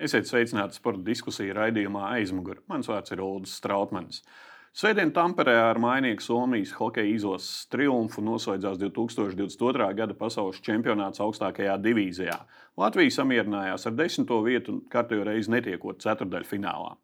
Esiet sveicināti sporta diskusiju raidījumā aizmugurē. Mans vārds ir Ulrichs Strautmans. Svētdien Tamperē ar mainīgu Somijas hokeja izlases triumfu nosaucās 2022. gada pasaules čempionāts augstākajā divīzijā. Latvija samierinājās ar desmito vietu un kārtējo reizi netiekot ceturdaļfinālā.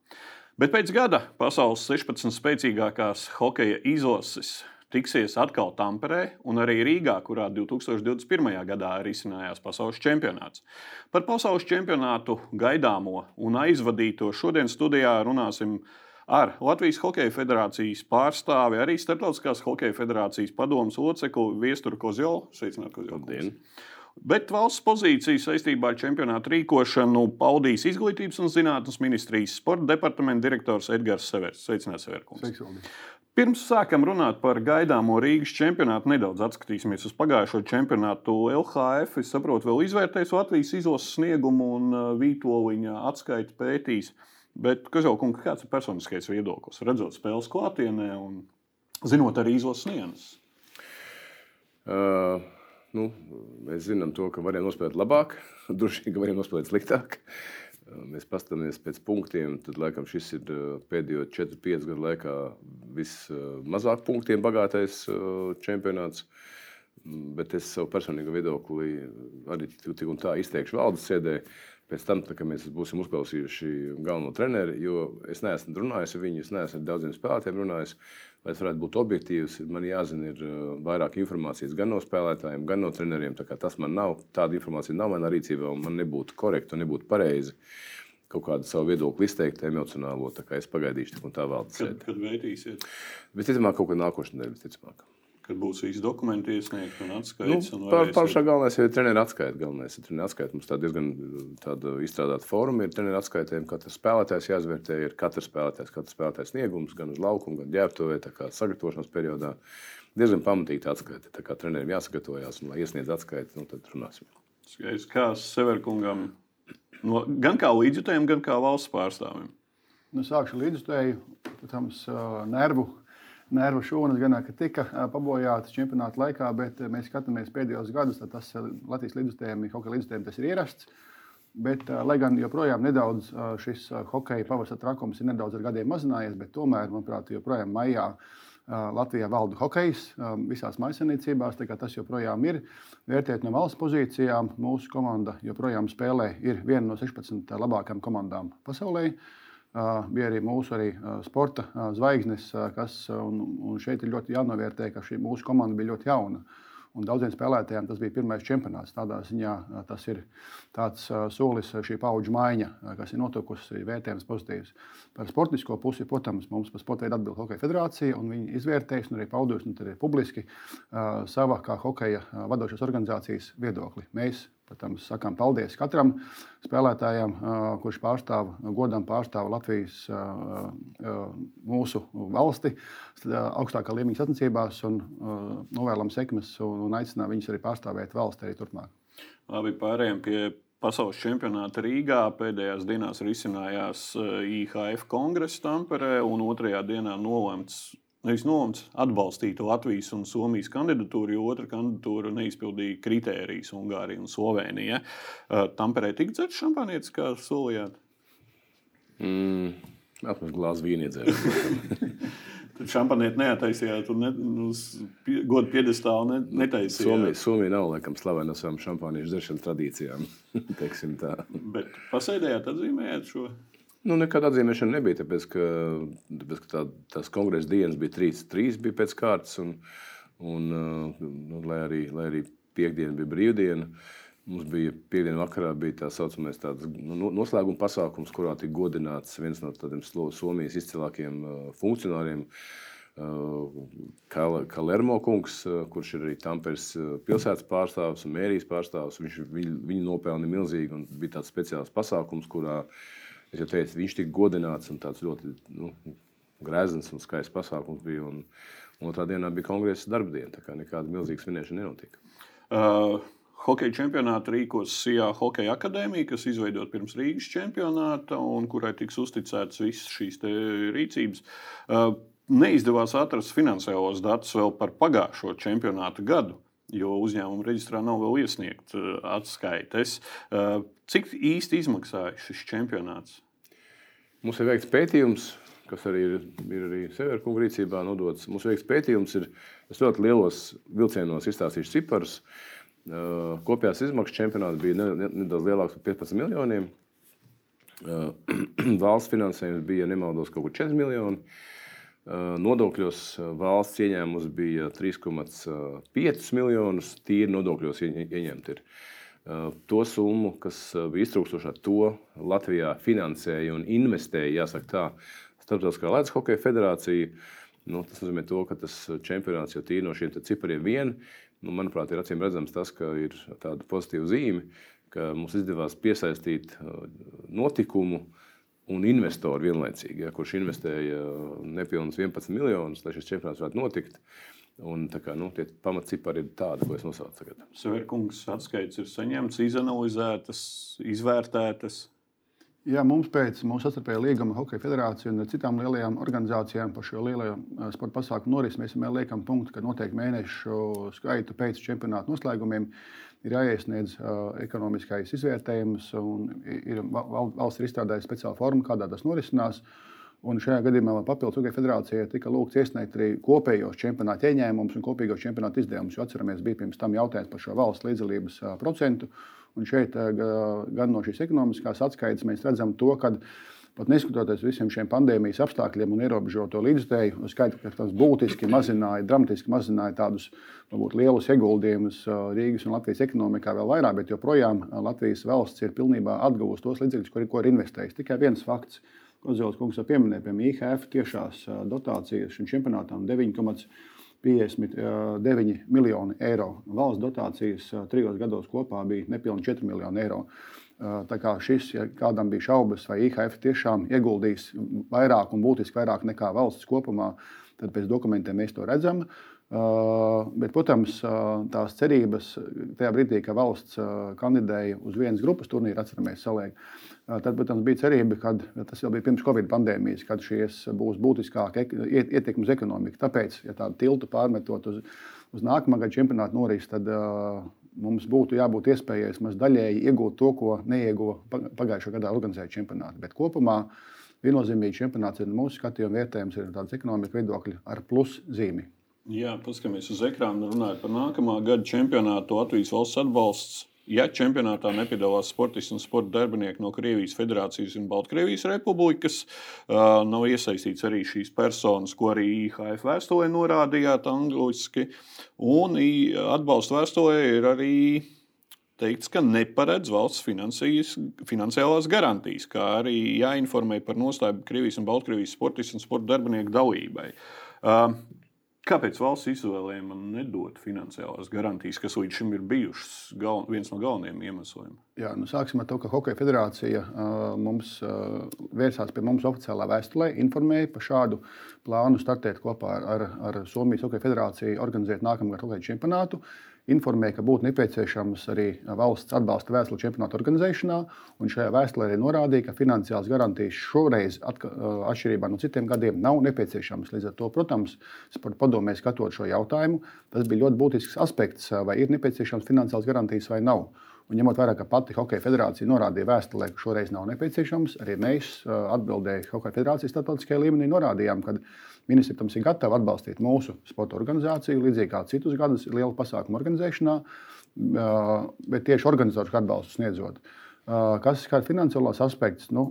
Bet pēc gada pasaules 16 spēcīgākās hokeja izlases tiksies atkal Tamperē un arī Rīgā, kurā 2021. gadā arī izcinājās pasaules čempionāts. Par pasaules čempionātu gaidāmo un aizvadīto šodien studijā runāsim ar Latvijas Hokeja federācijas pārstāvi, arī Startautiskās Hokeja federācijas padomus locekli Viesturu Kozjolu. Sveicināt, Kozjolu! Bet valsts pozīciju saistībā ar čempionātu rīkošanu paudīs Izglītības un zinātnes ministrijas sporta departamenta direktors Edgars Severs. Sveicināts, Severkungs! Pirms sākam runāt par gaidāmo Rīgas čempionātu, nedaudz atskatīsimies uz pagājušo čempionātu. LHF, es saprotu, vēl izvērtēs Latvijas izlases sniegumu un uh, Vītoliņa atskaiti pētīs. Bet, Kazaukungs, kāds ir personiskais viedoklis? Redzot spēles klātienē un zinot arī izlases sniegus. Uh, nu, mēs zinām to, ka varam nospēlēt labāk, droši vien, ka varam nospēlēt sliktāk. Uh, mēs paskatāmies pēc punktiem, tad laikam šis ir pēdējo 4-5 gadu laikā vismazāk punktiem bagātais čempionāts. Bet es savu personīgo viedokli arī tik un tā izteikšu valdes sēdē. Pēc tam, tā, kad mēs būsim uzklausījuši galveno treneri, jo es neesmu runājis ar viņu, es neesmu ar daudziem spēlētājiem runājis. Lai es varētu būt objektīvs, man jāzina ir vairāk informācijas gan no spēlētājiem, gan no treneriem. Tas man nav, tāda informācija nav manā rīcībā, un man nebūtu korekti un nebūtu pareizi kaut kādu savu viedokli izteikt, emocionālo. Es pagaidīšu, tik un tā vēl. Kad, kad veidīsiet? Visticamāk, kaut kad nākošais nedēļa, visticamāk kad būs visi dokumenti iesniegti un atskaites. Nu, par, pašā galvenais ir treneru atskaita. Galvenais ir treneru atskaita. Mums tā diezgan tāda izstrādāta forma ir treneru atskaitēm. Katrs spēlētājs jāizvērtē, ir katrs spēlētājs, katrs spēlētājs sniegums gan uz laukuma, gan ģērbtuvē, tā kā sagatavošanās periodā. Diezgan pamatīgi atskaita. Tā kā trenerim jāsagatavojas un lai iesniedz atskaiti, nu tad runāsim. Skaidrs, kā Severkungam, no, gan kā līdzjutējiem, gan kā valsts pārstāvim. Nu, sākšu līdzjutēju, protams, nervu nervu šūnas gan tika pabojātas čempionāta laikā, bet mēs skatāmies pēdējos gados, tad tas Latvijas līdzstājiem, hokeja līdzstājiem tas ir ierasts. Bet, lai gan joprojām nedaudz šis hokeja pavasara trakums ir nedaudz ar gadiem mazinājies, bet tomēr, manuprāt, joprojām maijā Latvijā valda hokejs visās maisaimniecībās. Tas joprojām ir. Vērtējot no valsts pozīcijām, mūsu komanda joprojām spēlē, ir viena no 16 labākajām komandām pasaulē. Bija arī mūsu arī sporta zvaigznes, kas un šeit ir ļoti jānovērtē, ka šī mūsu komanda bija ļoti jauna. Un daudziem spēlētājiem tas bija pirmais čempionāts. Tādā ziņā tas ir tāds solis, šī paudžu maiņa, kas ir notikusi, vērtējums pozitīvs. Par sportisko pusi, protams, mums par sporta veidu atbild Hokeja federācija, un viņi izvērtēs un arī paudusi un arī publiski savā kā hokeja vadošās organizācijas viedokli. Mēs Protams, sakām paldies katram spēlētājam, kurš pārstāv, godam pārstāv Latvijas mūsu valsti augstākā līmeņa sacensībās un novēlam sekmes un aicinām viņus arī pārstāvēt valsti arī turpmāk. Labi, pārējiem pie pasaules čempionāta Rīgā. Pēdējās dienās risinājās IHF kongresa Tamperē un otrajā dienā nolemts nevis nolemts atbalstīt Latvijas un Somijas kandidatūru, jo otra kandidatūra neizpildīja kritērijas Ungārija un Slovenija. Uh, Tamperē tik dzerts šampanietis, kā solījāt? Mm, Apmēram glāzi vīni iedzēru. Tad šampanieti neataisījāt, un ne, uz godu piedestālu ne, netaisījāt. Somija, Somija nav laikam slavena ar savām šampaniešu dzeršanas tradīcijām. Bet pasēdējāt, atzīmējāt šo? Nu, nekāda atzīmēšana nebija, tāpēc, ka, tāpēc, ka tā, tās kongresa dienas bija trīs, trīs bija pēc kārtas, un, un nu, lai, arī, lai arī piekdiena bija brīvdiena. Mums bija piekdienā vakarā bija tā saucamais tāds, nu, noslēguma pasākums, kurā tika godināts viens no tādiem Somijas izcilākajiem funkcionāriem, Kalermo kungs, kurš ir arī Tamperes pilsētas pārstāvis un mērijas pārstāvis. Viņš viņu, viņu nopelna milzīgi un bija tāds speciāls pasākums, kurā uh, Es jau teicu, viņš tika godināts un tāds ļoti nu, grezns un skaists pasākums bija. Un, un otrā dienā bija kongresa darbdiena, tā kā nekāda milzīga svinēšana nenotika. Uh. Hokeja čempionātu rīkos SIA Hokeja akadēmija, kas izveidota pirms Rīgas čempionāta un kurai tiks uzticētas visas šīs rīcības. Uh, neizdevās atrast finansiālos datus vēl par pagājušo čempionāta gadu. Jo uzņēmuma reģistrā nav vēl iesniegta atskaites. Cik īsti izmaksāja šis čempionāts? Mums ir veikts pētījums, kas arī ir, ir arī Severkunga rīcībā nodots. Mums veikts pētījums, ir ļoti lielos vilcienos izstāstīts ciparus. Kopējās izmaksas čempionāts bija nedaudz lielāks par 15 miljoniem. Valsts finansējums bija nemaldos kaut kur 4 miljoni. Nodokļos valsts ieņēmums bija 3,5 miljonus. Tīri nodokļos ieņemt ir. To summu, kas bija iztrūkstoša, to Latvijā finansēja un investēja, jāsaka tā, Starptautiskā Latvijas Hokeja federācija. Nu, tas nozīmē, to, ka tas čempionāts jau tīri no šiem cipariem vien, nu, manuprāt, ir acīm redzams tas, ka ir tāda pozitīva zīme, ka mums izdevās piesaistīt uh, notikumu un investoru vienlaicīgi, ja, kurš investēja nepilnus 11 miljonus, lai šis čempionāts varētu notikt. Un, kā, nu, tie pamatcipari ir tādi, ko es nosaucu tagad. Severkungs atskaites ir saņemts, izanalizētas, izvērtētas. Jā, mums pēc mūsu sastarpējā līguma Hokeja federācija un citām lielajām organizācijām par šo lielo eh, sporta pasākumu norisi mēs vienmēr liekam punktu, ka noteikti mēnešu skaitu pēc čempionāta noslēgumiem ir jāiesniedz ekonomiskais izvērtējums. Ir, valsts ir izstrādājusi speciālu formu, kādā tas norisinās. Un šajā gadījumā papildus Hokeja federācijai tika lūgts iesniegt arī kopējos čempionāta ieņēmumus un kopīgos čempionāta izdevumus. Jo atceramies, bija pirms tam jautājums par šo valsts līdzdalības procentu. Un šeit gan no šīs ekonomiskās atskaites mēs redzam to, ka pat neskatoties visiem šiem pandēmijas apstākļiem un ierobežoto līdzekļu skaitu, ka tas būtiski mazināja, dramatiski mazināja tādus varbūt, lielus ieguldījumus eh, Rīgas un Latvijas ekonomikā vēl vairāk, bet joprojām eh, Latvijas valsts ir pilnībā atguvusi tos līdzekļus, ko, ko ir investējusi. Tikai viens fakts, ko Zils kungs jau pieminēja, piemēram, IHF tiešās dotācijas šim čempionātam 9,5 59 miljoni eiro. Valsts dotācijas trijos gados kopā bija nepilnīgi 4 miljoni eiro. Tā kā šis, ja kādam bija šaubas, vai IHF tiešām ieguldīs vairāk un būtiski vairāk nekā valsts kopumā, tad pēc dokumentiem mēs to redzam. Uh, bet, protams, tās cerības tajā brīdī, kad valsts kandidēja uz vienas grupas turnīru, atceramies, salēja. Tad, protams, bija cerība, ka tas jau bija pirms Covid pandēmijas, kad šīs būs būtiskāka ietekme uz ekonomiku. Tāpēc, ja tādu tiltu pārmetot uz, uz nākamā gada čempionātu norīs, tad uh, mums būtu jābūt iespējai maz daļēji iegūt to, ko neieguva pagājušā gadā organizēta čempionāta. Bet kopumā viennozīmīgi čempionāts ir mūsu skatījuma vērtējums, ir tāds ekonomikas viedokļi ar plus zīmi. Jā, paskatāmies uz ekrānu, runājot par nākamā gada čempionātu. Latvijas valsts atbalsts Ja čempionātā nepiedalās sportisti un sporta darbinieki no Krievijas Federācijas un Baltkrievijas Republikas, uh, nav iesaistīts arī šīs personas, ko arī IHF vēstulē norādījāt angliski. Un atbalsta vēstulē ir arī teikts, ka neparedz valsts finansiālās garantijas, kā arī jāinformē par nostāju Krievijas un Baltkrievijas sportistu un sporta darbinieku dalībai. Uh, Kāpēc valsts izvēlēja man nedot finansiālās garantijas, kas līdz šim ir bijušas gal, viens no galvenajiem iemesliem? Jā, nu sāksim ar to, ka Hokeja federācija uh, mums uh, vērsās pie mums oficiālā vēstulē, informēja par šādu plānu startēt kopā ar, ar, ar Somijas Hokeja federāciju, organizēt nākamgad hokeja čempionātu. Uh, informēja, ka būtu nepieciešams arī valsts atbalsta vēstule čempionāta organizēšanā. Šajā vēstulē arī norādīja, ka finansiāls garantijas šoreiz, atšķirībā no citiem gadiem, nav nepieciešamas. Līdz ar to, protams, padomē skatot šo jautājumu, tas bija ļoti būtisks aspekts, vai ir nepieciešams finansiāls garantijas vai nav. Un ņemot vērā, ka pati Hokeja federācija norādīja vēstulē, ka šoreiz nav nepieciešams, arī mēs atbildēju Hokeja federācijas starptautiskajā līmenī norādījām, ka Ministri tam ir gatavi atbalstīt mūsu sporta organizāciju, līdzīgi kā citus gadus lielu pasākumu organizēšanā, bet tieši organizatoriski atbalstu sniedzot. Kas ir finansiālās aspekts? Nu,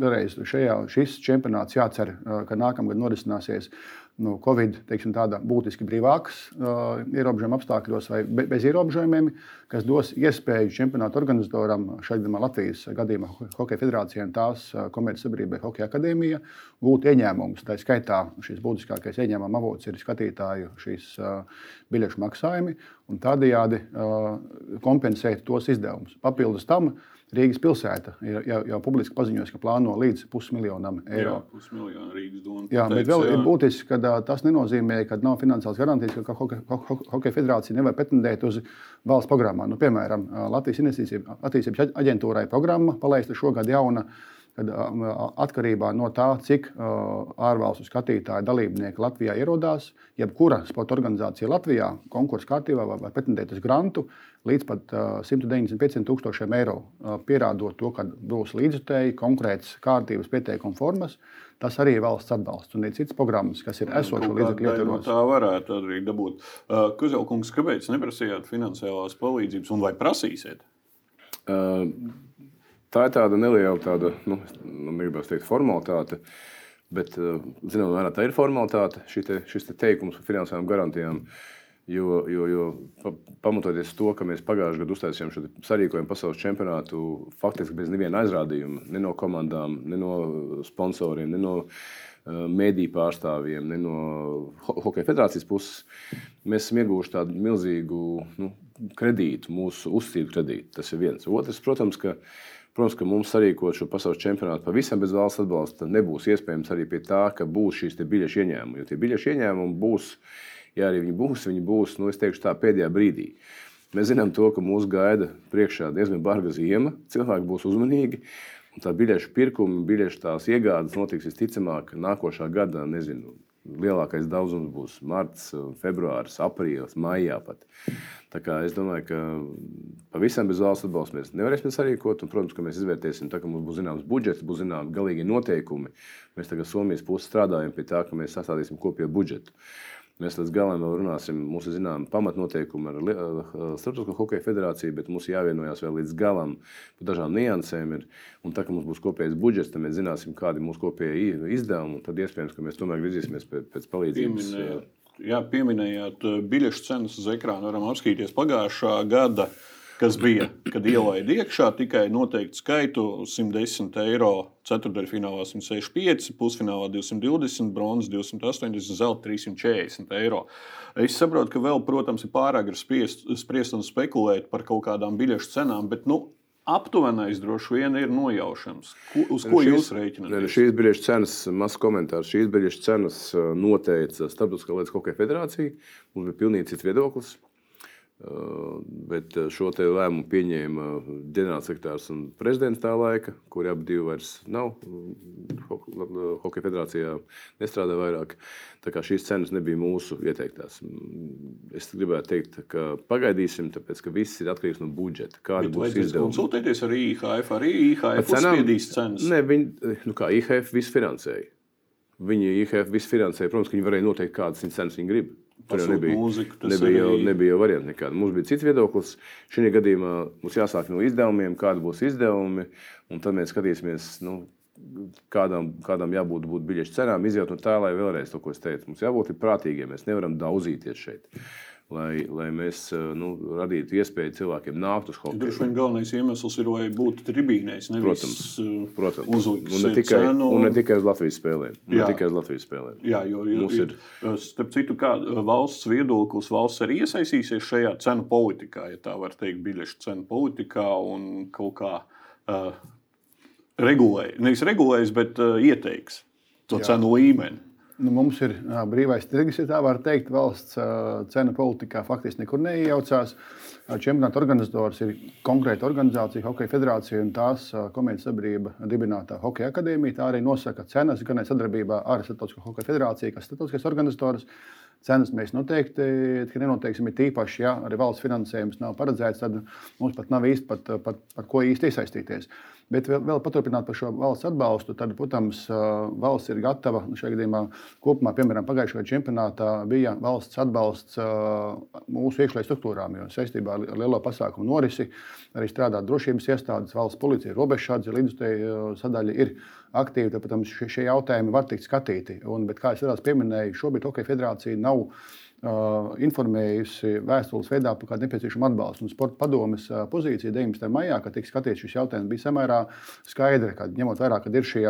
šajā, šis čempionāts jācer, ka nākamgad norisināsies nu, Covid teiksim, būtiski brīvāks uh, ierobežojuma apstākļos vai be, bez ierobežojumiem, kas dos iespēju čempionāta organizatoram, šeit gadījumā Latvijas gadījumā Hokeja federācijai un tās uh, komercsabiedrībai Hokeja akadēmija, gūt ieņēmumus. Tā skaitā šis būtiskākais ieņēmuma avots ir skatītāju šīs uh, biļešu maksājumi un tādējādi uh, kompensēt tos izdevumus. Papildus tam Rīgas pilsēta ir jau, jau publiski paziņojusi, ka plāno līdz pusmiljonam eiro. Jā, pusmiljonu Rīgas doma. Jā, bet vēl jā. ir būtiski, ka tas nenozīmē, ka nav finansiāls garantijas, ka Hokeja ho, ho, federācija nevar pretendēt uz valsts programmām. Nu, piemēram, Latvijas investīcija attīstības aģentūrai programma palaista šogad jauna kad atkarībā no tā, cik ārvalstu skatītāju dalībnieki Latvijā ierodās, jebkura sporta organizācija Latvijā konkursu kārtībā var pretendēt uz grantu līdz pat 195 tūkstošiem eiro, pierādot to, ka būs līdzutēji konkrētas kārtības pieteikuma formas. Tas arī ir valsts atbalsts un ir citas programmas, kas ir esošas līdzekļu ietvaros. Tā varētu arī dabūt. Kuzelkungs, kāpēc neprasījāt finansiālās palīdzības un vai prasīsiet? Uh, Tā ir tāda neliela, tāda, nu, negribētu teikt, formalitāte. Bet, eh, zinām, mērā tā ir formalitāte, te, šis te teikums par finansiālām garantijām. Jo, jo, jo pamatoties to, ka mēs pagājušajā gadā uztaisījām šo sarīkojumu pasaules čempionātu, faktiski bez neviena aizrādījuma, ne no komandām, ne no sponsoriem, ne no uh, mēdīju pārstāvjiem, ne no Hokeja federācijas puses, mēs esam ieguvuši tādu milzīgu nu, kredītu, mūsu uzticību kredītu. Tas ir viens. Otrs, protams, ka Protams, ka mums sarīkot šo pasaules čempionātu pavisam bez valsts atbalsta nebūs iespējams arī pie tā, ka būs šīs biļešu ieņēmumi. Jo tie biļešu ieņēmumi būs, ja arī viņi būs, viņi būs, nu, es teikšu, tā pēdējā brīdī. Mēs zinām, to, ka mūs gaida priekšā diezgan barga zima, cilvēki būs uzmanīgi. Tā biļešu pirkuma, biļešu tās iegādes notiks visticamāk nākošā gada, nezinu, lielākais daudzums būs marts, februāris, aprīlis, maijā pat. Es domāju, ka pavisam bez valsts atbalsta mēs nevarēsim sarīkot. Un, protams, ka mēs izvērtēsim, tā, ka mums būs zināms budžets, būs zināmi galīgie noteikumi. Mēs tagad Somijas pusē strādājam pie tā, ka mēs sastādīsim kopējo budžetu. Mēs līdz galam vēl runāsim. Mums ir zināma pamatnoteikuma ar Starptautisko hokeja federāciju, bet mums jāvienojas vēl līdz galam par dažām niansēm. Ir. Un tā kā mums būs kopējs budžets, tad mēs zināsim, kādi ir mūsu kopējie izdevumi. Tad iespējams, ka mēs tomēr virzīsimies pēc, pēc palīdzības. Pieminējāt, jā, pieminējāt biļešu cenas uz ekrāna. Varam apskatīties pagājušā gada kas bija, kad ielaida iekšā tikai noteiktu skaitu 110 eiro. Ceturdaļfinālā 165, pusfinālā 220, bronzas 280, zelta 340 eiro. Es saprotu, ka vēl, protams, ir pārāk grūti spriest, un spekulēt par kaut kādām biļešu cenām, bet nu, aptuvenais droši vien ir nojaušams. Ko, uz ko šīs, jūs rēķināt? Šīs biļešu cenas, mazs komentārs, šīs biļešu cenas uh, noteica Starptautiskā lietas hokeja federācija. Mums bija pilnīgi cits viedoklis. Bet šo lēmumu pieņēma ģenerālsekretārs un prezidents tā laika, kuri abi divi vairs nav. Hokeja federācijā nestrādā vairāk. Tā kā šīs cenas nebija mūsu ieteiktās. Es gribētu teikt, ka pagaidīsim, tāpēc ka viss ir atkarīgs no budžeta. Kāda bet būs izdevuma? Konsultēties ar IHF, arī IHF uzspiedīs cenas. Ne, viņi, nu kā IHF visu finansēja. Viņi IHF visu finansēja. Protams, ka viņi varēja noteikt, kādas cenas viņi grib. Tur jau nebija, mūziku, nebija, jau, arī... nebija jau variantu nekāda. Mums bija cits viedoklis. Šajā gadījumā mums jāsāk no izdevumiem, kādi būs izdevumi, un tad mēs skatīsimies. Nu, Kādam, kādam jābūt būt biļešu cenām, izjūt no tā, lai vēlreiz to, ko es teicu. Mums jābūt prātīgiem. Mēs nevaram daudzīties šeit lai, lai mēs eh, nu, radītu iespēju cilvēkiem nākt uz hokeju. Droši vien galvenais iemesls ir, lai būtu tribīnēs, nevis protams, eh, protams. uzliks un ne tikai, cenu. Un ne tikai uz Latvijas spēlēm. Jā. Tikai uz Latvijas spēlēm. Jā, jo Mums ir, ir starp citu, kā valsts viedoklis, valsts arī iesaistīsies šajā cenu politikā, ja tā var teikt, biļešu cenu politikā un kaut kā uh, regulēs, nevis regulēs, bet uh, ieteiks to Jā. cenu līmeni. Nu, mums ir jā, brīvais tirgus, ja tā var teikt. Valsts cenu politikā faktiski nekur neiejaucās. Čempionāta organizators ir konkrēta organizācija, Hokeja federācija un tās komerces sabiedrība dibinātā Hokeja akadēmija. Tā arī nosaka cenas gan sadarbībā ar Startautisko Hokeja federāciju, kas ir starptautiskais organizators. Cenas mēs noteikti nenoteiksim. Ir tīpaši, ja arī valsts finansējums nav paredzēts, tad mums pat nav īsti pat, pat, par ko īsti iesaistīties. Bet vēl, vēl paturpināt par šo valsts atbalstu, tad, protams, valsts ir gatava šajā gadījumā kopumā, piemēram, pagājušajā čempionātā bija valsts atbalsts mūsu iekšlietu struktūrām, jo saistībā ar lielo pasākumu norisi arī strādā drošības iestādes, valsts policija, robežsardze, līdzstēja sadaļa ir aktīvi. Tad, protams, šie jautājumi var tikt skatīti. Un, bet, kā es pieminēju, šobrīd Hokeja federācija nav informējusi vēstules veidā par kādu nepieciešamu atbalstu. Un sporta padomes pozīcija 19. maijā, kad tika skatīts šis jautājums, bija samērā skaidra, kad ņemot vērā, ka ir šie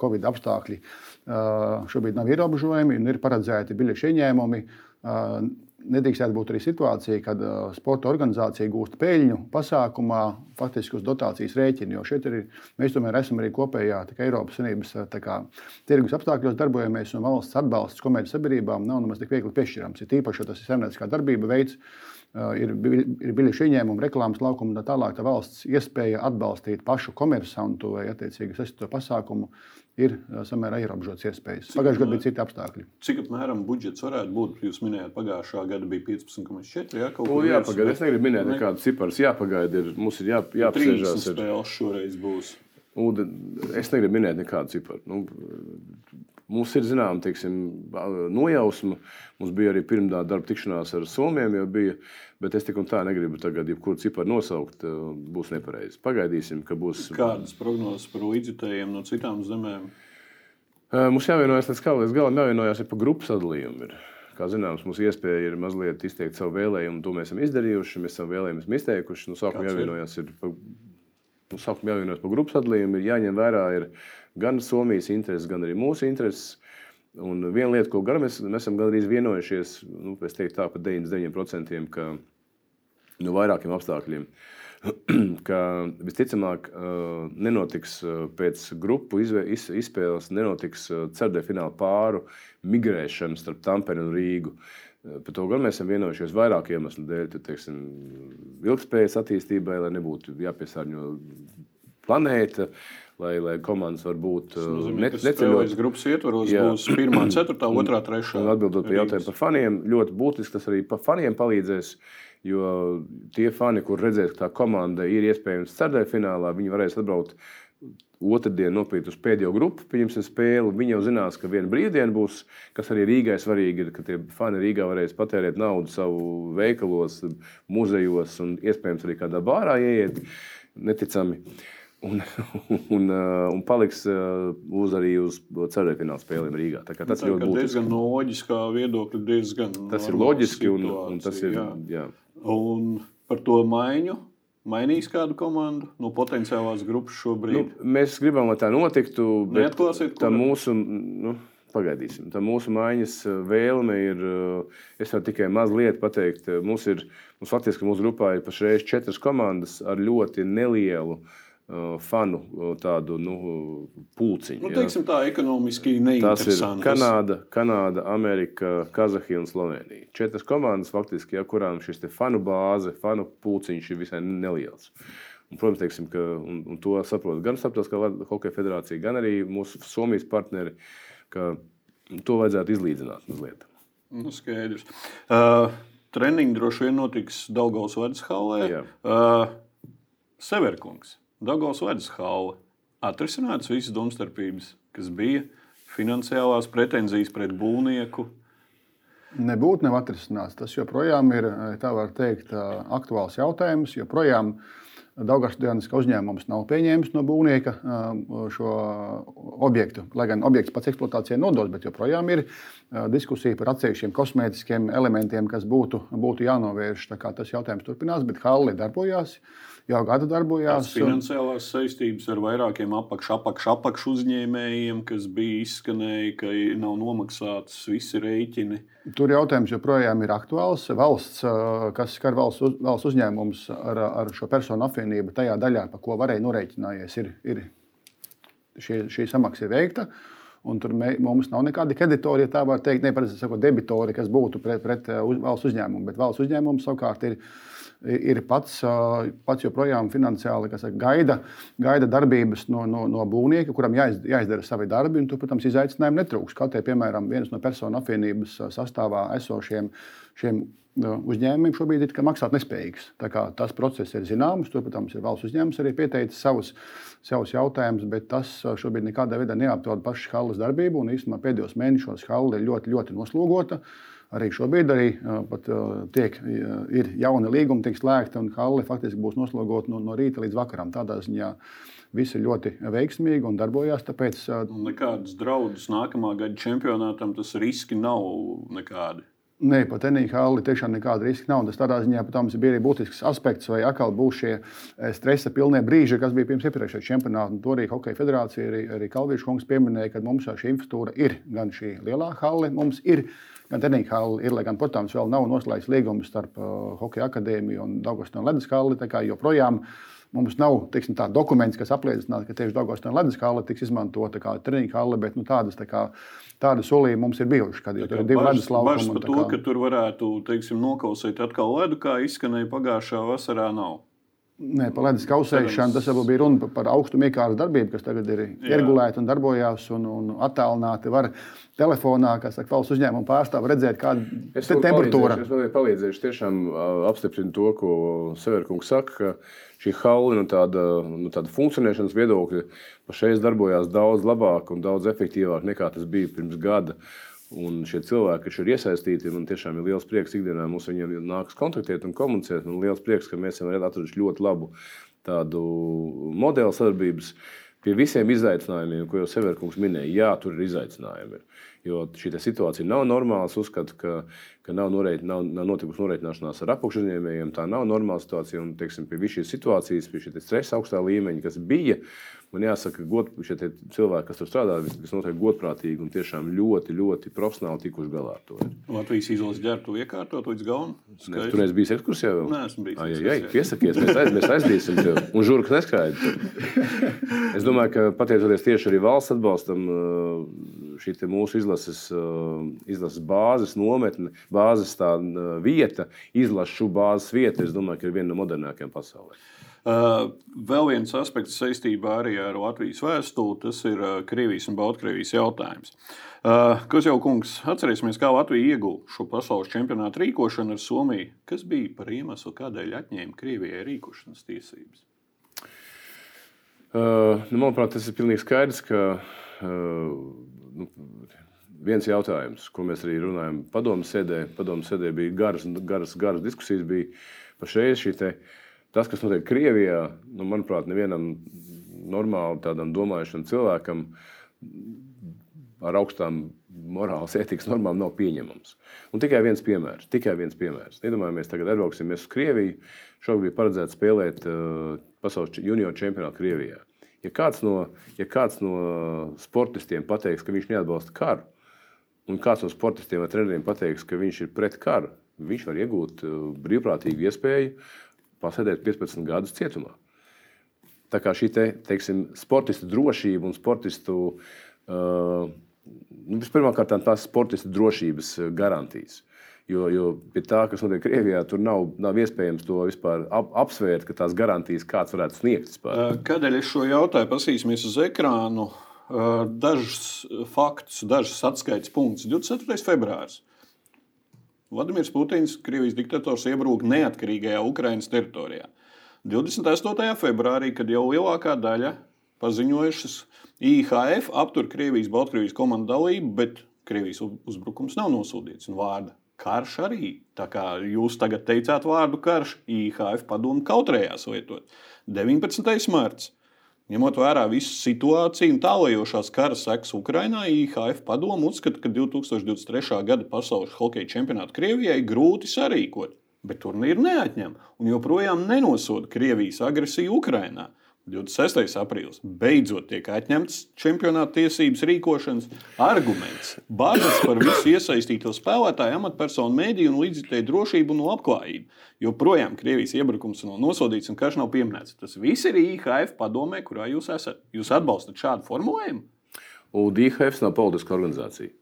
Covid apstākļi, šobrīd nav ierobežojumi un ir paredzēti biļešu ieņēmumi nedrīkstētu būt arī situācija, kad uh, sporta organizācija gūst peļņu pasākumā, faktiski uz dotācijas rēķina. Jo šeit ir, mēs tomēr esam arī kopējā Eiropas Savienības kā, tirgus apstākļos darbojamies, un valsts atbalsts komerces sabiedrībām nav nemaz tik viegli piešķirams. Ir tīpaši, ja tas ir saimnieciskā darbība veids, ir, ir biļešu ieņēmumi, reklāmas laukumi un tā tālāk. Tā valsts iespēja atbalstīt pašu komersantu vai attiecīgi saistīto pasākumu ir samērā ierobežots iespējas. Pagājušajā gadā bija citi apstākļi. Cik apmēram budžets varētu būt? Jūs minējāt, pagājušā gada bija 15,4. Jā, nu, jāpagaida. Es negribu minēt nekādus ciparus. Jāpagaida. Ir, mums ir jā, jāapsēžās. Ir spēles šoreiz būs. Un, es negribu minēt nekādu ciparu. Nu, Mums ir zināma teiksim, nojausma. Mums bija arī pirmā darba tikšanās ar Somiem, bija, bet es tik un tā negribu tagad, jebkuru ciparu nosaukt, būs nepareizi. Pagaidīsim, ka būs. Kādas prognozes par līdzjutējiem no citām zemēm? Mums jāvienojas līdz, kā, līdz galam, jāvienojas par grupu sadalījumu. Ir. Kā zināms, mums iespēja ir mazliet izteikt savu vēlējumu, to mēs esam izdarījuši. Mēs esam vēlējumus izteikuši. Nu, sākumā jāvienojas ir par, nu, sākumā jāvienojas par grupu sadalījumu, ir jāņem vērā. Ir, gan Somijas intereses, gan arī mūsu intereses. Un viena lieta, ko mēs, mēs esam gandrīz vienojušies, nu, es teiktu tā par 99%, ka no vairākiem apstākļiem, ka visticamāk nenotiks pēc grupu izspēles, nenotiks cerdē fināla pāru migrēšana starp Tamperi un Rīgu. Par to gan mēs esam vienojušies vairāku iemeslu dēļ. Tad, teiksim, ilgspējas attīstībai, lai nebūtu jāpiesārņo planēta, lai, lai komandas var būt neceļotas. Grupas ietvaros jā. būs 1, 4, 2, 3. Un atbildot par jautājumu par faniem, ļoti būtiski tas arī par faniem palīdzēs. Jo tie fani, kur redzēs, ka tā komanda ir iespējams ceturtajā finālā, viņi varēs atbraukt otrdien nopīt uz pēdējo grupu, pieņemsim spēli. Viņi jau zinās, ka viena brīvdiena būs, kas arī Rīgai svarīgi ir, ka tie fani Rīgā varēs patērēt naudu savu veikalos, muzejos un iespējams arī kādā bārā ieiet. Neticami. Uh, un, un, uh, un paliks uh, uz arī uz ceļu fināla spēlēm Rīgā. Tā tas ir ļoti diezgan no loģiskā viedokļa. Diezgan tas ir loģiski un, un tas ir. Jā. Jā. Un par to maiņu. Mainīs kādu komandu no potenciālās grupas šobrīd? Nu, mēs gribam, lai tā notiktu. Tā mūsu, nu, pagaidīsim. Tā mūsu maiņas uh, vēlme ir. Es varu tikai mazliet pateikt. Mums ir, mums faktiski mūsu grupā ir pašreiz četras komandas ar ļoti nelielu Uh, fanu uh, tādu nu, pulciņu. Nu, teiksim, tā ekonomiski ir Kanāda, Kanāda, Amerika, Kazahija un Slovenija. Četras komandas, faktiski, ja, kurām šis fanu bāze, fanu pulciņš ir visai neliels. Un, protams, teiksim, ka, un, un to saprot gan Starptautiskā hokeja federācija, gan arī mūsu Somijas partneri, ka to vajadzētu izlīdzināt mazliet. Nu, skaidrs. Uh, treniņi droši vien notiks Daugaus Vadas hallē. Uh, Severkungs. Dagos Vedas haula atrisināts visas domstarpības, kas bija finansiālās pretenzijas pret būvnieku. Nebūtu nav atrisināts. Tas joprojām ir, var teikt, aktuāls jautājums. Joprojām Daugarsdienas uzņēmums nav pieņēmis no būvnieka šo objektu. Lai gan objekts pats eksploatācijai nodots, bet joprojām ir diskusija par atsevišķiem kosmētiskiem elementiem, kas būtu, būtu jānovērš. Tas jautājums turpinās, bet Halli darbojās jau gadu darbojās. Tās finansiālās saistības ar vairākiem apakš, apakš, apakš uzņēmējiem, kas bija izskanēja, ka nav nomaksātas visi rēķini. Tur jautājums joprojām ir aktuāls. Valsts, kas skar valsts, uz, valsts uzņēmums ar, ar šo personu apvienību, tajā daļā, pa ko varēja norēķinājies, ir, ir šī, šī samaksa ir veikta. Un tur mē, mums nav nekādi kreditori, ja tā var teikt, nepareizi sakot, debitori, kas būtu pret, pret uz, valsts uzņēmumu. Bet valsts uzņēmums savukārt ir ir pats, pats joprojām finansiāli saka, gaida, gaida darbības no, no, no būvnieka, kuram jāiz, jāizdara savi darbi. Tur, protams, izaicinājumi netrūks. Kaut arī, piemēram, viens no personu apvienības sastāvā esošiem šiem uzņēmumiem šobrīd ir maksāt nespējīgs. Tas process ir zināms. Tur, protams, ir valsts uzņēmums arī pieteicis savus, savus jautājumus, bet tas šobrīd nekādā veidā neapdraud pašu halas darbību. Un īstenībā pēdējos mēnešos hala ir ļoti, ļoti noslogota. Arī šobrīd arī, pat, tiek, ir jauni līgumi, tiek slēgti, un Halle faktiski būs noslogota no, no rīta līdz vakaram. Tādā ziņā viss ir ļoti veiksmīgi un darbojās. Tāpēc, Nekādas draudus nākamā gada čempionātam tas riski nav nekādi. Nē, pat NHL tiešām nekāda riska nav. Tas tādā ziņā, protams, bija arī būtisks aspekts, vai atkal būs šie stresa pilnie brīži, kas bija pirms iepriekšējā čempionāta. To arī Hokeja federācija, arī, arī Kalvīša kungs pieminēja, ka mums šī infrastruktūra ir gan šī lielā hale, mums ir gan Tenīka hale, ir, lai gan, protams, vēl nav noslēgts līgums starp uh, Hokeja akadēmiju un Daugostonu ledus hali. Joprojām Mums nav teiksim, tā, dokuments, kas apliecinātu, ka tieši Dārgājas ledus hala tiks izmantota kā treniņa hala, bet nu, tādas, tā kā, tādas solījumi mums ir bijuši. Kad ir divi ledus laukumi. Par to, kā... ka tur varētu teiksim, nokausēt atkal ledu, kā izskanēja pagājušā vasarā, nav. Nē, par ledus kausēšanu tas jau bija runa par augstu iekārtas darbību, kas tagad ir ieregulēta un darbojās un, un attālināti. Var telefonā, kas saka, valsts uzņēmuma pārstāvja redzēt, kāda ir temperatūra. Es vēl palīdzēšu, tiešām apstiprinu to, ko Severkungs saka. Šī haula no tāda, no tāda funkcionēšanas viedokļa pašreiz darbojās daudz labāk un daudz efektīvāk nekā tas bija pirms gada. Un šie cilvēki, kas ir iesaistīti, man tiešām ir liels prieks ikdienā mums viņiem nākas kontaktēt un komunicēt. Man liels prieks, ka mēs esam atraduši ļoti labu tādu modeli sadarbības pie visiem izaicinājumiem, ko jau Severkungs minēja. Jā, tur ir izaicinājumi. Jo šī situācija nav normāla. Es uzskatu, ka, ka nav, noreit, nav, nav notikusi norēķināšanās ar apakšuzņēmējiem. Tā nav normāla situācija. Un, teiksim, pie šīs situācijas, pie šī stresa augstā līmeņa, kas bija, Man jāsaka, ka šie cilvēki, kas tur strādā, kas notiek godprātīgi un tiešām ļoti, ļoti profesionāli tikuši galā ar to. Latvijas izlases ģērbtu iekārtot līdz galam. Tur es biju ekskursijā vēl. Nē, esmu bijis. Ai, ai, ai, piesakies, mēs, aiz, mēs aizdīsim tev. Un žurka neskraida. Es domāju, ka pateicoties tieši arī valsts atbalstam, šī mūsu izlases, izlases bāzes nometne, bāzes tā vieta, izlašu bāzes vieta, es domāju, ka ir viena no modernākajām pasaulē. Uh, vēl viens aspekts saistībā arī ar Latvijas vēstuli, tas ir uh, Krievijas un Baltkrievijas jautājums. Uh, kas jau kungs, atcerēsimies, kā Latvija ieguva šo pasaules čempionātu rīkošanu ar Somiju. Kas bija par iemeslu, kādēļ atņēma Krievijai rīkošanas tiesības? Uh, nu, manuprāt, tas ir pilnīgi skaidrs, ka uh, nu, viens jautājums, ko mēs arī runājam, padomu sēdē, padomu sēdē bija garas, garas, garas diskusijas, bija par šeit šī te. Uh, Tas, kas notiek Krievijā, nu, manuprāt, nevienam normāli tādam domājušam cilvēkam ar augstām morāles ētikas normām nav pieņemams. Un tikai viens piemērs. Tikai viens piemērs. Iedomājamies, tagad aizbrauksimies uz Krieviju. Šogad bija paredzēts spēlēt uh, pasaules junior čempionātu Krievijā. Ja kāds, no, ja kāds no sportistiem pateiks, ka viņš neatbalsta karu, un kāds no sportistiem vai treneriem pateiks, ka viņš ir pret karu, viņš var iegūt uh, brīvprātīgu iespēju pasēdēt 15 gadus cietumā. Tā kā šī te, teiksim, sportistu drošība un sportistu, uh, nu, pirmkārt, tās sportistu drošības uh, garantijas. Jo, jo pie tā, kas notiek Krievijā, tur nav, nav iespējams to vispār ap, apsvērt, ka tās garantijas kāds varētu sniegt. Vispār. Uh, kādēļ es šo jautāju? Pasīsimies uz ekrānu. Uh, dažus faktus, dažus atskaites punktus. 24. februāris. Vladimirs Putins, Krievijas diktators, iebruka neatkarīgajā Ukraiņas teritorijā. 28. februārī, kad jau lielākā daļa paziņojušas, IHF aptur Krievijas-Baltkrievijas komandu dalību, bet Krievijas uzbrukums nav nosūtīts. Vārda karš arī. Tā kā jūs tagad teicāt vārdu karš, IHF padomu kautrējās lietot. 19. marts. Ņemot vērā visu situāciju un tālajošās kara sekas Ukrajinā, IHF padomu uzskata, ka 2023. gada pasaules hokeja čempionātu Krievijai grūti sarīkot, bet turnīru neatņem un joprojām nenosoda Krievijas agresiju Ukrajinā. 26. aprīlis beidzot tiek atņemts čempionāta tiesības rīkošanas arguments. Bāžas par visu iesaistīto spēlētāju, amatpersonu, mēdīju un līdzjutēju drošību un labklājību. Joprojām Krievijas iebrukums nav nosodīts un karš nav pieminēts. Tas viss ir IHF padomē, kurā jūs esat. Jūs atbalstat šādu formulējumu? Un IHF nav politiska organizācija.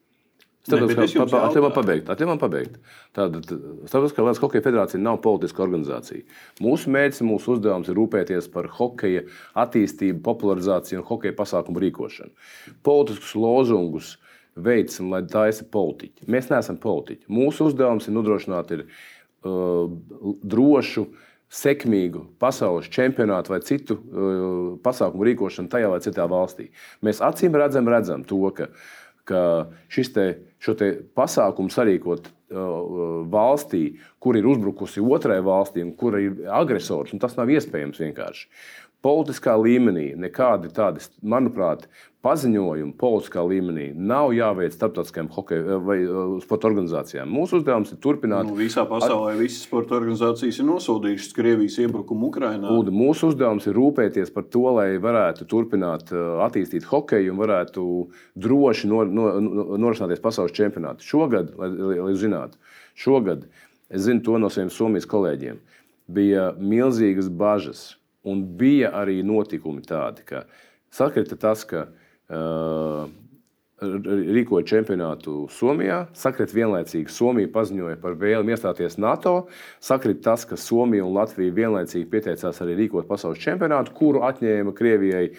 Atļauj man pabeigt. Pabeigt. Tātad Starptautiskā Latvijas Hokeja Federācija nav politiska organizācija. Mūsu mērķis, mūsu uzdevums ir rūpēties par hokeja attīstību, popularizāciju un hokeja pasākumu rīkošanu. Politiskus lozungus veicam, lai taisa politiķi. Mēs neesam politiķi. Mūsu uzdevums ir nodrošināt ir, uh, drošu, sekmīgu pasaules čempionātu vai citu uh, pasākumu rīkošanu tajā vai citā valstī. Mēs acīm redzam, redzam to, ka ka šis te, te pasākumu sarīkot uh, valstī, kur ir uzbrukusi otrai valstī un kur ir agresors, tas nav iespējams vienkārši. Politiskā līmenī nekādi tādi, manuprāt, paziņojumi politiskā līmenī nav jāveic starptautiskajām hokeja vai uh, sporta organizācijām. Mūsu uzdevums ir turpināt. Nu, visā pasaulē ar... visas sporta organizācijas ir nosodījušas Krievijas iebrukumu Ukrajinā. Un mūsu uzdevums ir rūpēties par to, lai varētu turpināt uh, attīstīt hokeju un varētu droši nor, nor, norisināties pasaules čempionātā. Šogad, lai, lai zinātu, šogad es zinu to no saviem Somijas kolēģiem, bija milzīgas bažas Un bija arī notikumi tādi, ka sakrita tas, ka uh, rīkoja čempionātu Somijā. Sakrit vienlaicīgi Somija paziņoja par vēlmi iestāties NATO. Sakrit tas, ka Somija un Latvija vienlaicīgi pieteicās arī rīkot pasaules čempionātu, kuru atņēma Krievijai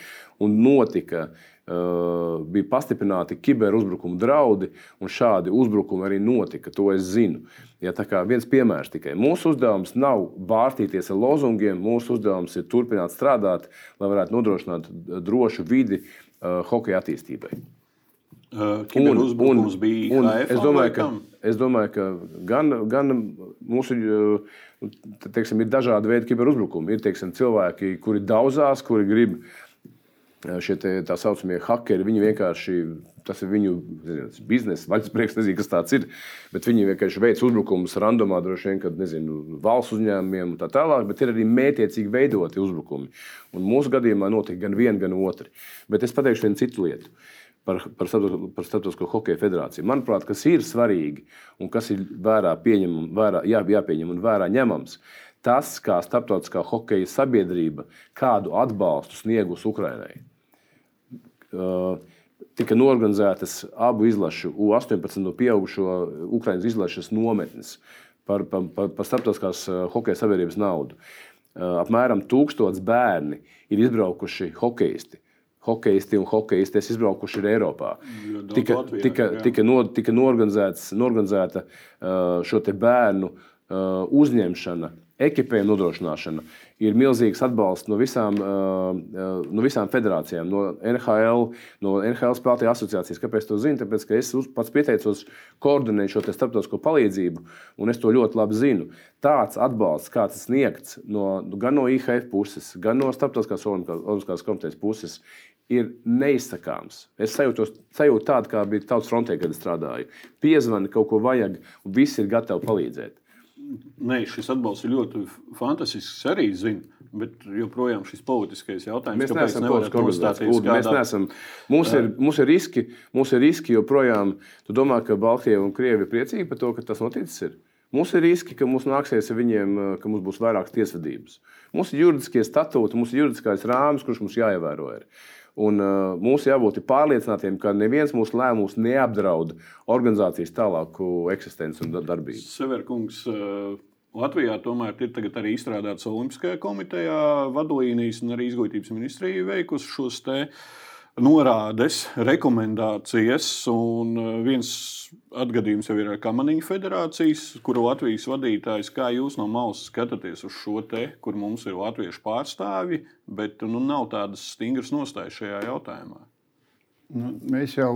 un notika. Uh, bija pastiprināti kiberuzbrukumu draudi, un šādi uzbrukumi arī notika. To es zinu. Ja, viens piemērs tikai. Mūsu uzdevums nav bārtīties ar lozungiem, mūsu uzdevums ir turpināt strādāt, lai varētu nodrošināt drošu vidi uh, hokeja attīstībai. Kiberuzbrukums bija un, es, domāju, ka, es domāju, ka gan, gan mūsu teiksim, ir dažādi veidi kiberuzbrukumi. Ir teiksim, cilvēki, kuri daudzās, kuri grib šie te, tā saucamie hackeri. Viņi vienkārši tas ir viņu nezinu, biznesa, vaļasprieks, nezinu, kas tas ir. Bet viņi vienkārši veic uzbrukumus randomā, droši vien, kad nezinu, valsts uzņēmumiem un tā tālāk. Bet ir arī mētiecīgi veidoti uzbrukumi. Un mūsu gadījumā notika gan viena, gan otra. Bet es pateikšu vienu citu lietu. Uh, par, par, par Startautisko hokeja federāciju. Manuprāt, kas ir svarīgi un kas ir vērā, pieņemam, vērā jā, jāpieņem un vērā ņemams, tas, kā Startautiskā hokeja sabiedrība kādu atbalstu sniegus Ukrainai. Uh, tika norganizētas abu izlašu, U-18 no pieaugušo Ukraiņas izlases nometnes par, par, par, par Startautiskās uh, hokeja sabiedrības naudu. Uh, apmēram tūkstots bērni ir izbraukuši hokeisti hokeisti un hokeistes izbraukuši ir Eiropā. Tika, Latvijā, tika, tika, no, tika norganizēta šo bērnu uzņemšana, ekipējuma nodrošināšana. Ir milzīgs atbalsts no visām, no visām federācijām, no NHL, no NHL spēlētāju asociācijas. Kāpēc to zinu? Tāpēc, ka es pats pieteicos koordinēt šo starptautisko palīdzību, un es to ļoti labi zinu. Tāds atbalsts, kāds ir sniegts no, gan no IHF puses, gan no Starptautiskās Olimpiskās komitejas puses, ir neizsakāms. Es sajūtu, sajūtu tādu, kā bija tautas frontē, kad strādāju. Piezvani, kaut ko vajag, un visi ir gatavi palīdzēt. Nē, šis atbalsts ir ļoti fantastisks. Arī zinu, bet joprojām šis politiskais jautājums, mēs neesam politiski organizēti. Mēs neesam. Mums ir, mums ir riski, mums ir riski joprojām. Tu domā, ka Baltkrievija un Krievija ir priecīgi par to, ka tas noticis. Ir? Mums ir riski, ka mums nāksies ar viņiem, ka mums būs vairākas tiesvedības. Mums ir juridiskie statūti, mums ir juridiskais rāmis, kurš mums jāievēro. Ir. Un, uh, mums jābūt pārliecinātiem, ka neviens mūsu lēmums neapdraud organizācijas tālāku eksistenci un darbību. Severkungs, uh, Latvijā tomēr ir arī izstrādāts Olimpiskajā komitejā vadlīnijas, un arī izglītības ministrija veikusi šos te uh, norādes, rekomendācijas. Un eh, viens atgadījums jau ir ar Kamanīņu federācijas, kuru Latvijas vadītājs, kā jūs no malas skatāties uz šo te, kur mums ir latviešu pārstāvji, bet nu, nav tādas stingras nostājas šajā jautājumā. Nu, mēs jau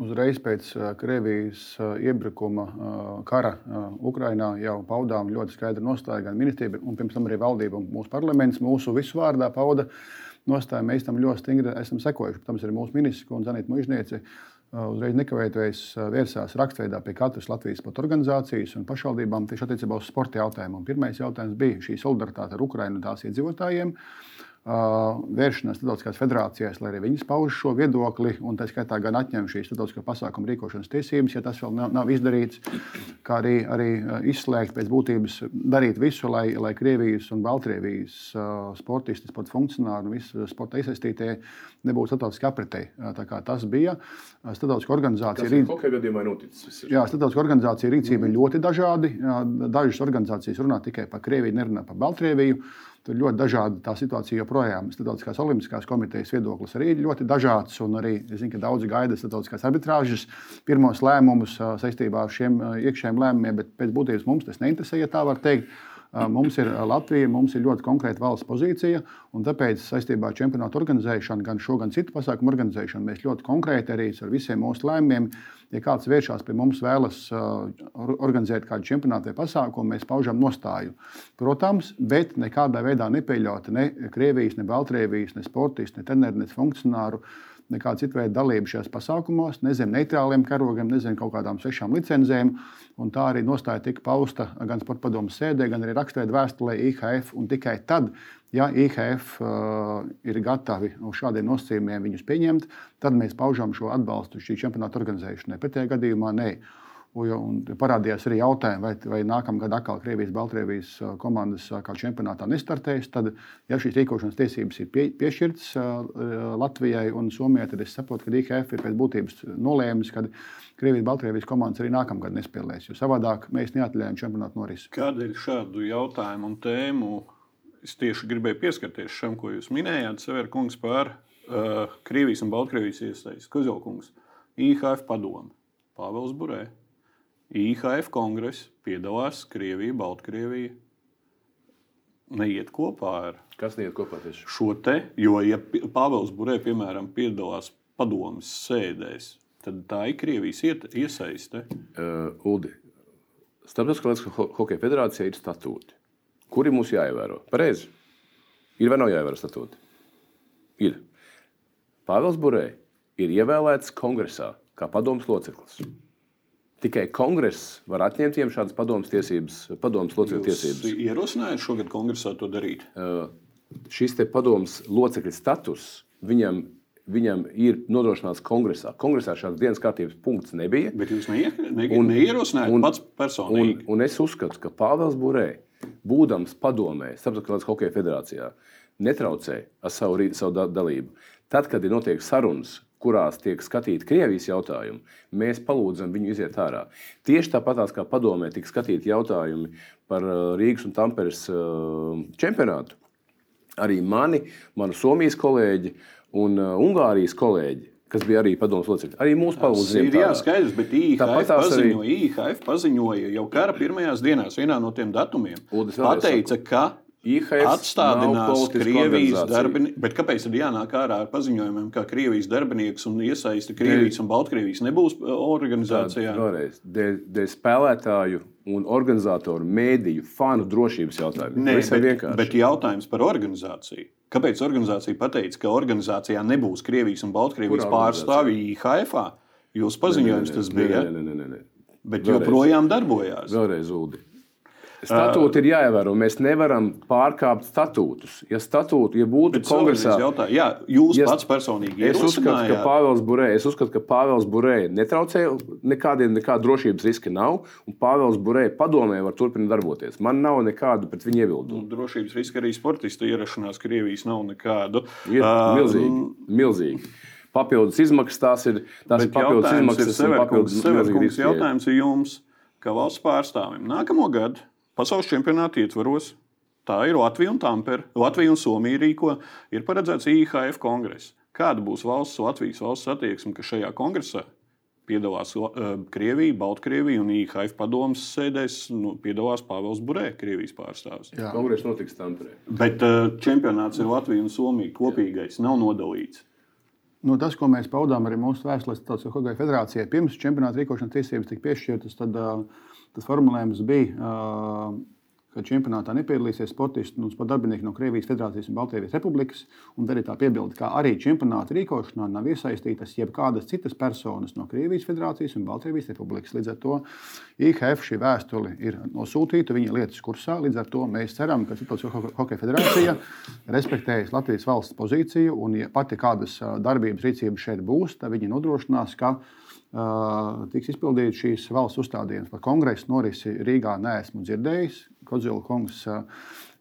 uzreiz pēc uh, Krievijas uh, iebrukuma kara Ukrainā jau paudām ļoti skaidru nostāju gan ministrija, un pirms tam arī valdība un mūsu parlaments mūsu visu vārdā pauda. Uh, nostāju. Mēs tam ļoti stingri esam sekojuši. Protams, arī mūsu ministrs un Zanīta Mužniece uh, uzreiz nekavējoties uh, vērsās rakstveidā pie katras Latvijas sporta organizācijas un pašvaldībām tieši attiecībā uz sporta jautājumiem. Pirmais jautājums bija šī solidaritāte ar Ukrajinu un tās iedzīvotājiem. Uh, vēršanās starptautiskās federācijās, lai arī viņas pauž šo viedokli, un tā skaitā gan atņem šīs starptautiskā pasākuma rīkošanas tiesības, ja tas vēl nav, nav izdarīts, kā arī, arī uh, izslēgt pēc būtības, darīt visu, lai, lai Krievijas un Baltkrievijas uh, sportisti, sporta funkcionāri un visi sporta iesaistītie nebūtu starptautiski apritē. Tas bija starptautiskā organizācija. Tas ir hokeja gadījumā noticis. Jā, starptautiskā organizācija rīcība mm. ļoti dažādi. Dažas organizācijas runā tikai par Krieviju, nerunā par Baltkrieviju. Tur ļoti dažāda tā situācija joprojām. Startautiskās olimpiskās komitejas viedoklis arī ir ļoti dažāds. Arī es zinu, ka daudzi gaida starptautiskās arbitrāžas pirmos lēmumus saistībā ar šiem iekšējiem lēmumiem, bet pēc būtības mums tas neinteresē, ja tā var teikt. Mums ir Latvija, mums ir ļoti konkrēta valsts pozīcija, un tāpēc saistībā ar čempionātu organizēšanu, gan šo, gan citu pasākumu organizēšanu, mēs ļoti konkrēti arī ar visiem mūsu lēmumiem, ja kāds vēršās pie mums, vēlas organizēt kādu čempionātu vai pasākumu, mēs paužam nostāju. Protams, bet nekādā veidā nepieļaut ne Krievijas, ne Baltkrievijas, ne sportistu, ne treneru, ne funkcionāru nekāda cita veida dalība šajos pasākumos, ne zem neitrāliem karogiem, ne zem kaut kādām svešām licencēm. Tā arī nostāja tika pausta gan sporta padomus sēdē, gan arī rakstveida vēstulē IHF. Tikai tad, ja IHF uh, ir gatavi uz šādiem nosacījumiem viņus pieņemt, tad mēs paužam šo atbalstu šī čempionāta organizēšanai. Pretējā gadījumā nē. Un parādījās arī jautājumi, vai, vai nākamā gada atkal Krievijas, Baltkrievijas komandas kā čempionātā nestartēs. Tad, ja šīs rīkošanas tiesības ir pie, piešķirtas Latvijai un Somijai, tad es saprotu, ka IHF ir pēc būtības nolēmis, ka Krievijas, Baltkrievijas komandas arī nākamā gada nespēlēs. Jo savādāk mēs neatļaujam čempionātu norisi. Kādēļ šādu jautājumu un tēmu es tieši gribēju pieskarties šim, ko jūs minējāt, Severkungs, par uh, Krievijas un Baltkrievijas iesaisti. Kuzjaukungs, IHF padomu, Pāvils Burē. IHF kongress piedalās Krievija, Baltkrievija. Neiet kopā ar Kas neiet kopā tieši? šo te, jo, ja Pāvils Burē, piemēram, piedalās padomas sēdēs, tad tā ir Krievijas iesaiste. Uh, Uldi, Starptautiskā ho hokeja federācijā ir statūti, kuri mums jāievēro. Pareizi. Ir vai nav jāievēro statūti? Ir. Pāvils Burē ir ievēlēts kongresā kā padomus loceklis. Tikai kongress var atņemt viņiem šādas padomus tiesības, padomus locekļu tiesības. Jūs ierosinājāt šogad kongresā to darīt? Uh, šis te padomus locekļa status viņam, viņam ir nodrošināts kongresā. Kongresā šādas dienas kārtības punkts nebija. Bet jūs neie, ne, un, neierosinājāt un, pats Un, personīgi. un es uzskatu, ka Pāvils Burē, būdams padomē, Starptautiskās hokeja federācijā, netraucē ar savu, savu da- dalību. Tad, kad ir notiek sarunas, kurās tiek skatīti Krievijas jautājumi, mēs palūdzam viņu iziet ārā. Tieši tāpat kā padomē tika skatīti jautājumi par uh, Rīgas un Tamperes uh, čempionātu. Arī mani, manu Somijas kolēģi un uh, Ungārijas kolēģi, kas bija arī padomus locekļi, arī mūsu Tas palūdza ir jā, skaidrs, bet IHF tās arī- paziņoja, IHF paziņoja jau kara pirmajās dienās, vienā no tiem datumiem. Pateica, ka atstādinās Krievijas darbinieku. Bet kāpēc tad jānāk ārā ar paziņojumiem, ka Krievijas darbinieks un iesaista Krievijas un Baltkrievijas nebūs uh, organizācijā? Vēlreiz, dēļ, dēļ spēlētāju un organizatoru, mēdīju, fanu drošības jautājumu. Nē, ir bet, vienkārši. bet jautājums par organizāciju. Kāpēc organizācija pateica, ka organizācijā nebūs Krievijas un Baltkrievijas Kurā pārstāvji IHF? Jūsu paziņojums tas bija, Nē, nē, nē, nē. bet Vēlreiz. joprojām darbojās. Vēlreiz, Ulu. Statūti ir jāievēro. Mēs nevaram pārkāpt statūtus. Ja statūti, ja būtu Bet kongresā, jautā, jā, jūs Ja- pats personīgi Es uzskatu, ka. Pāvils Burē, es uzskatu, ka Pāvils Burē netraucē, nekādiem nekāda drošības riska nav, un Pāvils Burē padomē var turpināt darboties. Man nav nekādu pret viņu iebildumu. Nu, Drošības riska arī sportista ierašanās Krievijas nav nekādu. Ir milzīgi, milzīgi. Papildus izmaksas tās ir. Tās ir papildus jautājums ir izmaksas un papildus. Severkungs milzīgi riski. Jautājums ir jums, kā valsts pārstāvim. Nākamo gadu pasaules čempionāta ietvaros. Tā ir Latvija un Tampere. Latvija un Somija rīko. Ir paredzēts IHF kongress. Kāda būs valsts, Latvijas valsts attieksme, ka šajā kongresā piedalās uh, Krievija, Baltkrievija un IHF padomus sēdēs, nu, piedalās Pāvils Burē, Krievijas pārstāvis. Jā. Kongress notiks Tamperē. Bet uh, čempionāts ir Latvija un Somija kopīgais, nav nodalīts. Nu, tas, ko mēs paudām arī mūsu vēstulēs Starptautiskajai hokeja federācijai, pirms čempionāta rīkošanas tiesības tika piešķirtas, tad uh, tas formulējums bija, ka čempionātā nepiedalīsies sportisti un sporta darbinieki no Krievijas Federācijas un Baltkrievijas Republikas. Un arī tā piebilde, ka arī čempionāta rīkošanā nav iesaistītas jebkādas citas personas no Krievijas Federācijas un Baltkrievijas Republikas. Līdz ar to IHF šī vēstule ir nosūtīta viņa lietas kursā. Līdz ar to mēs ceram, ka Starptautiskā hokeja federācija respektēs Latvijas valsts pozīciju un, ja pati kādas darbības rīcības šeit būs, tad viņi nodrošinās, ka Uh, tiks izpildīts šīs valsts uzstādījums par kongresu norisi Rīgā. Neesmu dzirdējis. Kodzila kungs uh,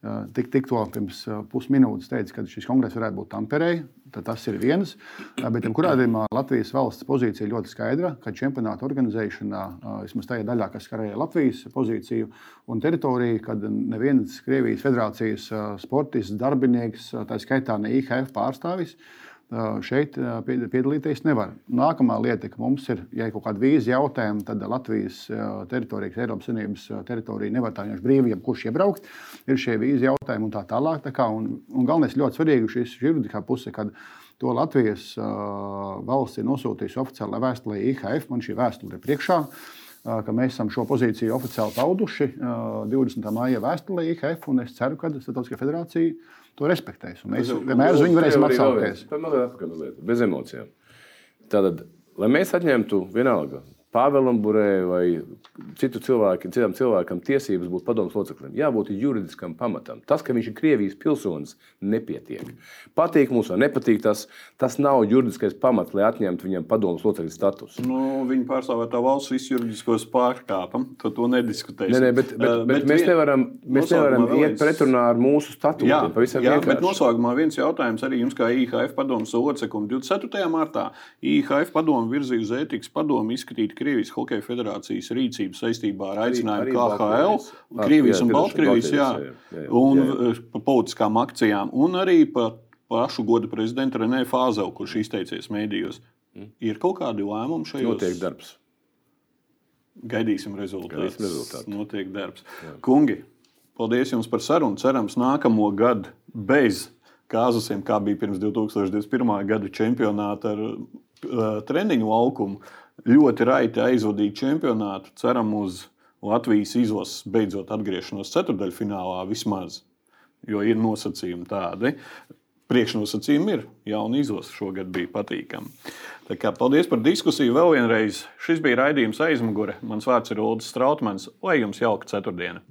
uh, tik, tikko pirms uh, pusminūtes teica, ka šis kongress varētu būt Tamperē. Tas ir viens. Bet, kurā gadījumā Latvijas valsts pozīcija ļoti skaidra, ka čempionāta organizēšanā, vismaz tajā daļā, kas skarēja Latvijas pozīciju un teritoriju, kad neviens Krievijas federācijas sportists, darbinieks, tā skaitā ne IHF pārstāvis, šeit uh, pied- piedalīties nevar. Nākamā lieta, ka mums ir, ja ir kaut kāda vīza jautājuma, tad Latvijas uh, teritorija, kas ir Eiropas Savienības uh, teritorija, nevar tā vienkārši brīvi jebkurš iebraukt. Ir šie vīza jautājumi un tā tālāk. Tā kā, un, un galvenais ļoti svarīgi šis juridiskā puse, kad to Latvijas uh, valsts ir nosūtījusi oficiālā vēstulē IHF. Man šī vēstule ir priekšā. uh, Ka mēs esam šo pozīciju oficiāli pauduši uh, 20. maija vēstulē IHF, un es ceru, ka Startautiskā federācija to respektēs. Mēs vienmēr uz viņu varēsim atsaukties. Mazliet atpakaļ, mazliet, bez emocijām. Tātad, lai mēs atņemtu vienalga Pāvēlam Burē vai citu cilvēku, citam cilvēkam tiesības būt padomus loceklim. Jābūt juridiskam pamatam. Tas, ka viņš ir Krievijas pilsonis, nepietiek. Patīk mums vai nepatīk tas, tas nav juridiskais pamats, lai atņemtu viņam padomus locekļa statusu. Nu, viņa pārstāvētā valsts visu juridiskos pārkāpam, tad to nediskutēsim. Nē, nē, bet, bet, uh, bet, bet mēs nevaram, mēs nevaram iet viens... pretrunā ar mūsu statūtiem. Jā, jā vienkārši. bet noslēgumā viens jautājums arī jums, kā IHF padomus loceklim. 24. martā IHF padomu virzīja uz ētikas padomu izskatīt Krievijas Hokeja federācijas rīcību saistībā ar aicinājumu KHL, Krievijas un Baltkrievijas, jā, un eh, par politiskām akcijām, un arī par pašu goda prezidentu Renē Fāzelu, kurš izteicies mēdījos. Mm. Ir kaut kādi lēmumi šajos? Notiek darbs. Gaidīsim rezultātus. Gaidīsim rezultātu. Notiek darbs. Jā. Kungi, paldies jums par sarunu. Cerams, nākamo gadu bez kāzusiem, kā bija pirms 2021. gada čempionāta ar uh, treniņu laukumu ļoti raiti aizvadīt čempionātu. Ceram uz Latvijas izlases beidzot atgriešanos ceturdaļfinālā vismaz, jo ir nosacījumi tādi. Priekšnosacījumi ir. Jauna izlase šogad bija patīkama. Paldies par diskusiju vēl vienreiz. Šis bija raidījums aizmugure. Mans vārds ir Ulrichs Strautmans. Lai jums jauka ceturtdiena!